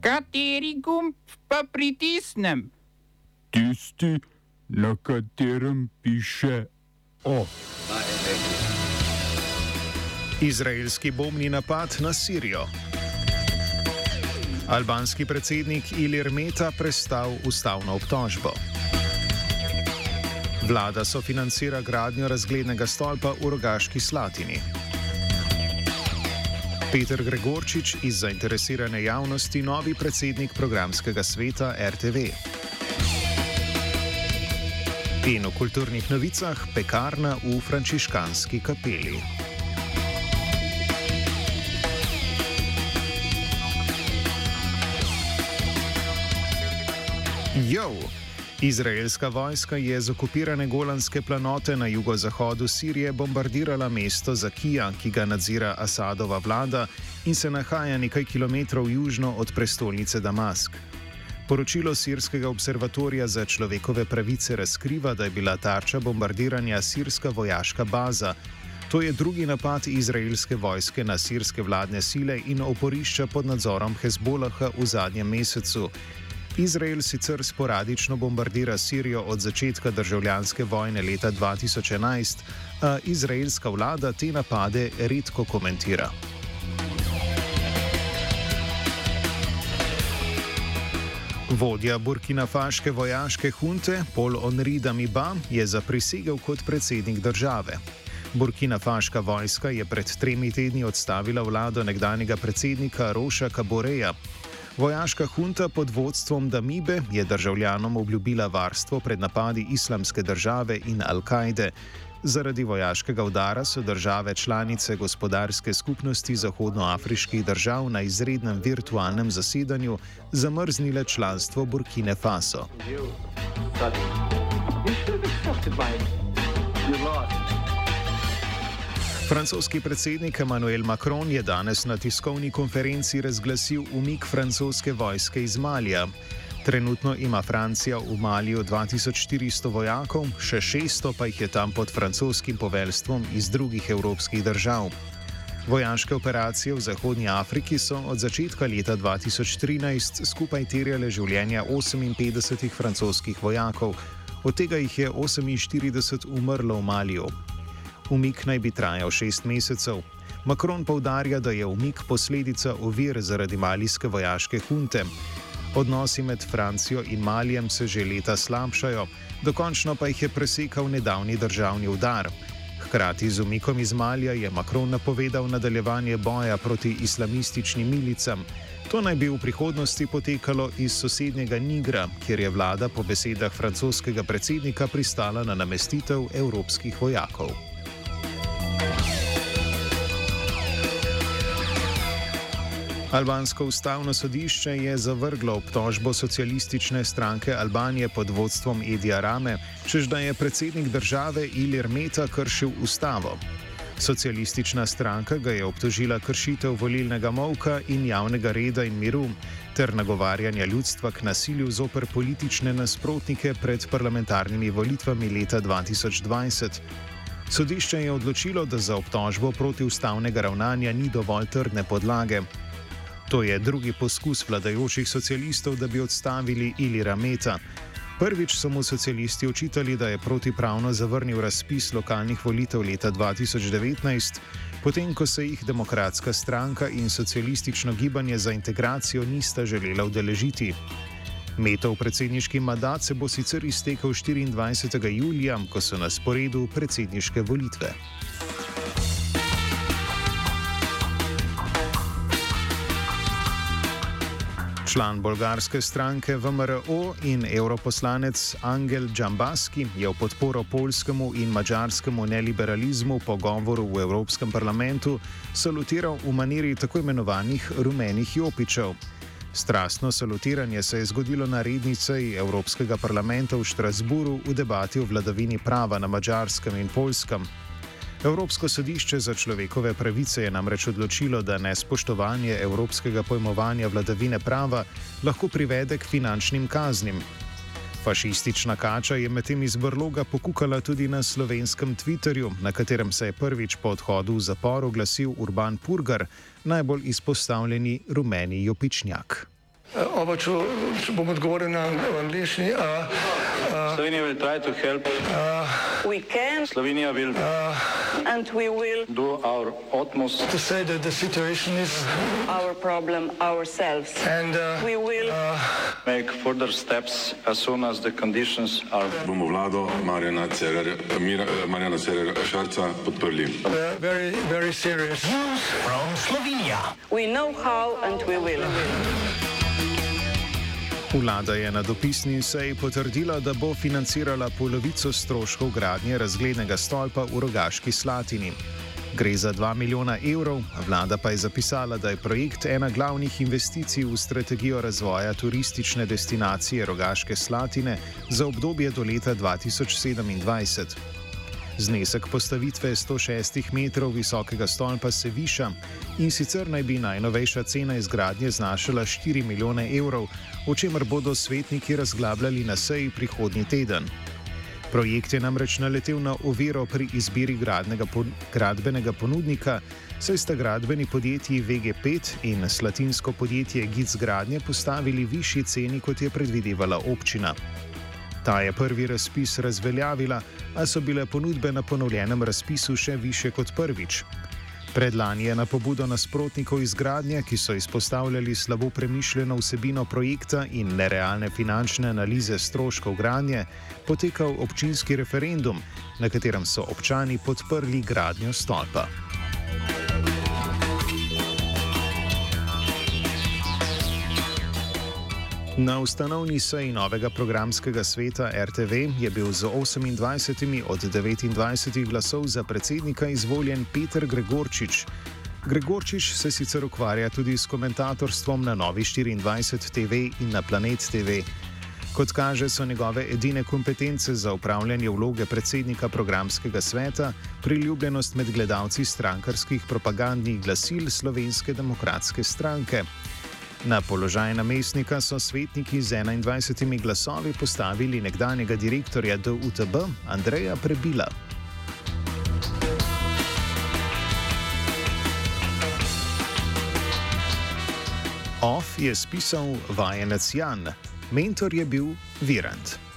Kateri gumb pa pritisnem? Tisti, na katerem piše O. Izraelski bombni napad na Sirijo. Albanski predsednik Ilir Meta prestal ustavno obtožbo. Vlada sofinancira gradnjo razglednega stolpa v Rogaški Slatini. Peter Gregorčič iz zainteresirane javnosti, novi predsednik programskega sveta RTV. In v kulturnih novicah pekarna v frančiškanski kapeli. Jo! Izraelska vojska je z okupirane Golanske planote na jugozahodu Sirije bombardirala mesto Zakija, ki ga nadzira Asadova vlada in se nahaja nekaj kilometrov južno od prestolnice Damask. Poročilo Sirskega observatorija za človekove pravice razkriva, da je bila tarča bombardiranja sirska vojaška baza. To je drugi napad izraelske vojske na sirske vladne sile in oporišča pod nadzorom Hezbolaha v zadnjem mesecu. Izrael sicer sporadično bombardira Sirijo od začetka državljanske vojne leta 2011, a izraelska vlada te napade redko komentira. Vodja burkinafaške vojaške hunte Paul Henri Damiba je zaprisegel kot predsednik države. Burkinafaška vojska je pred tremi tedni odstavila vlado nekdanjega predsednika Roša Kaboreja. Vojaška hunta pod vodstvom Damibe je državljanom obljubila varstvo pred napadi islamske države in Al-Kaide. Zaradi vojaškega udara so države članice gospodarske skupnosti zahodnoafriških držav na izrednem virtualnem zasedanju zamrznile članstvo Burkine Faso. Francoski predsednik Emmanuel Macron je danes na tiskovni konferenci razglasil umik francoske vojske iz Malija. Trenutno ima Francija v Maliju 2400 vojakov, še 600 pa jih je tam pod francoskim poveljstvom iz drugih evropskih držav. Vojaške operacije v Zahodnji Afriki so od začetka leta 2013 skupaj terjale življenja 58 francoskih vojakov, od tega jih je 48 umrlo v Maliju. Umik naj bi trajal šest mesecev. Macron povdarja, da je umik posledica ovir zaradi malijske vojaške hunte. Odnosi med Francijo in Malijem se že leta slabšajo, dokončno pa jih je presekal nedavni državni udar. Hkrati z umikom iz Malija je Macron napovedal nadaljevanje boja proti islamističnim milicam. To naj bi v prihodnosti potekalo iz sosednjega Nigra, kjer je vlada po besedah francoskega predsednika pristala na namestitev evropskih vojakov. Albansko ustavno sodišče je zavrglo obtožbo socialistične stranke Albanije pod vodstvom Edija Rame, čež da je predsednik države Ilir Meta kršil ustavo. Socialistična stranka ga je obtožila kršitev volilnega molka in javnega reda in miru ter nagovarjanja ljudstva k nasilju zoper politične nasprotnike pred parlamentarnimi volitvami leta 2020. Sodišče je odločilo, da za obtožbo protiustavnega ravnanja ni dovolj trdne podlage. To je drugi poskus vladajočih socialistov, da bi odstavili Ilira Meta. Prvič so mu socialisti očitali, da je protipravno zavrnil razpis lokalnih volitev leta 2019, potem ko se jih demokratska stranka in socialistično gibanje za integracijo nista želela udeležiti. Metov predsedniški mandat se bo sicer iztekel 24. julija, ko so na sporedu predsedniške volitve. Član bolgarske stranke VMRO in europoslanec Angel Džambaski je v podporo polskemu in mačarskemu neliberalizmu po govoru v Evropskem parlamentu salutiral v maniri tako imenovanih rumenih jopičev. Strastno salutiranje se je zgodilo na rednici Evropskega parlamenta v Štrasburu v debati o vladavini prava na mačarskem in polskem. Evropsko sodišče za človekove pravice je namreč odločilo, da nespoštovanje evropskega pojmovanja vladavine prava lahko privede k finančnim kaznim. Fašistična kača je medtem iz Brloga pokukala tudi na slovenskem Twitterju, na katerem se je prvič po odhodu v zapor oglasil Urban Purgar, najbolj izpostavljeni rumeni jopičnjak. Oba, če, če bom odgovoril na angliški. Slovenija will try to help. We can Slovenija will and we will do our utmost To say that the situation is, our problem ourselves. and We will make further steps as soon as the conditions are. bomo vlado Marjana Cererja, Mira, Marjana Cererja Šarca podprli. uh, very, very serious. we know how and we will. Vlada je na dopisni seji potrdila, da bo financirala polovico stroškov gradnje razglednega stolpa v Rogaški Slatini. Gre za 2 milijona evrov, vlada pa je zapisala, da je projekt ena glavnih investicij v strategijo razvoja turistične destinacije Rogaške Slatine za obdobje do leta 2027. Znesek postavitve 106 metrov visokega stolpa se viša in sicer naj bi najnovejša cena izgradnje znašala 4 milijone evrov, o čemer bodo svetniki razglabljali na seji prihodnji teden. Projekt je namreč naletel na oviro pri izbiri pon gradbenega ponudnika, saj sta gradbeni podjetji VG5 in slatinsko podjetje Gic Gradnje postavili višji ceni, kot je predvidevala občina. Ta je prvi razpis razveljavila, a so bile ponudbe na ponovljenem razpisu še više kot prvič. Predlani je na pobudo nasprotnikov izgradnje, ki so izpostavljali slabo premišljeno vsebino projekta in nerealne finančne analize stroškov gradnje, potekal občinski referendum, na katerem so občani podprli gradnjo stolpa. Na ustanovni seji novega programskega sveta RTV je bil z 28 od 29 glasov za predsednika izvoljen Peter Gregorčič. Gregorčič se sicer ukvarja tudi s komentatorstvom na Novi 24 TV in na Planet TV. Kot kaže, so njegove edine kompetence za upravljanje vloge predsednika programskega sveta priljubljenost med gledalci strankarskih propagandnih glasil Slovenske demokratske stranke. Na položaj namestnika so svetniki z 21 glasovi postavili nekdanjega direktorja DUTB Andreja Prebila. Off je spisal vajenec Jan, mentor je bil Virant.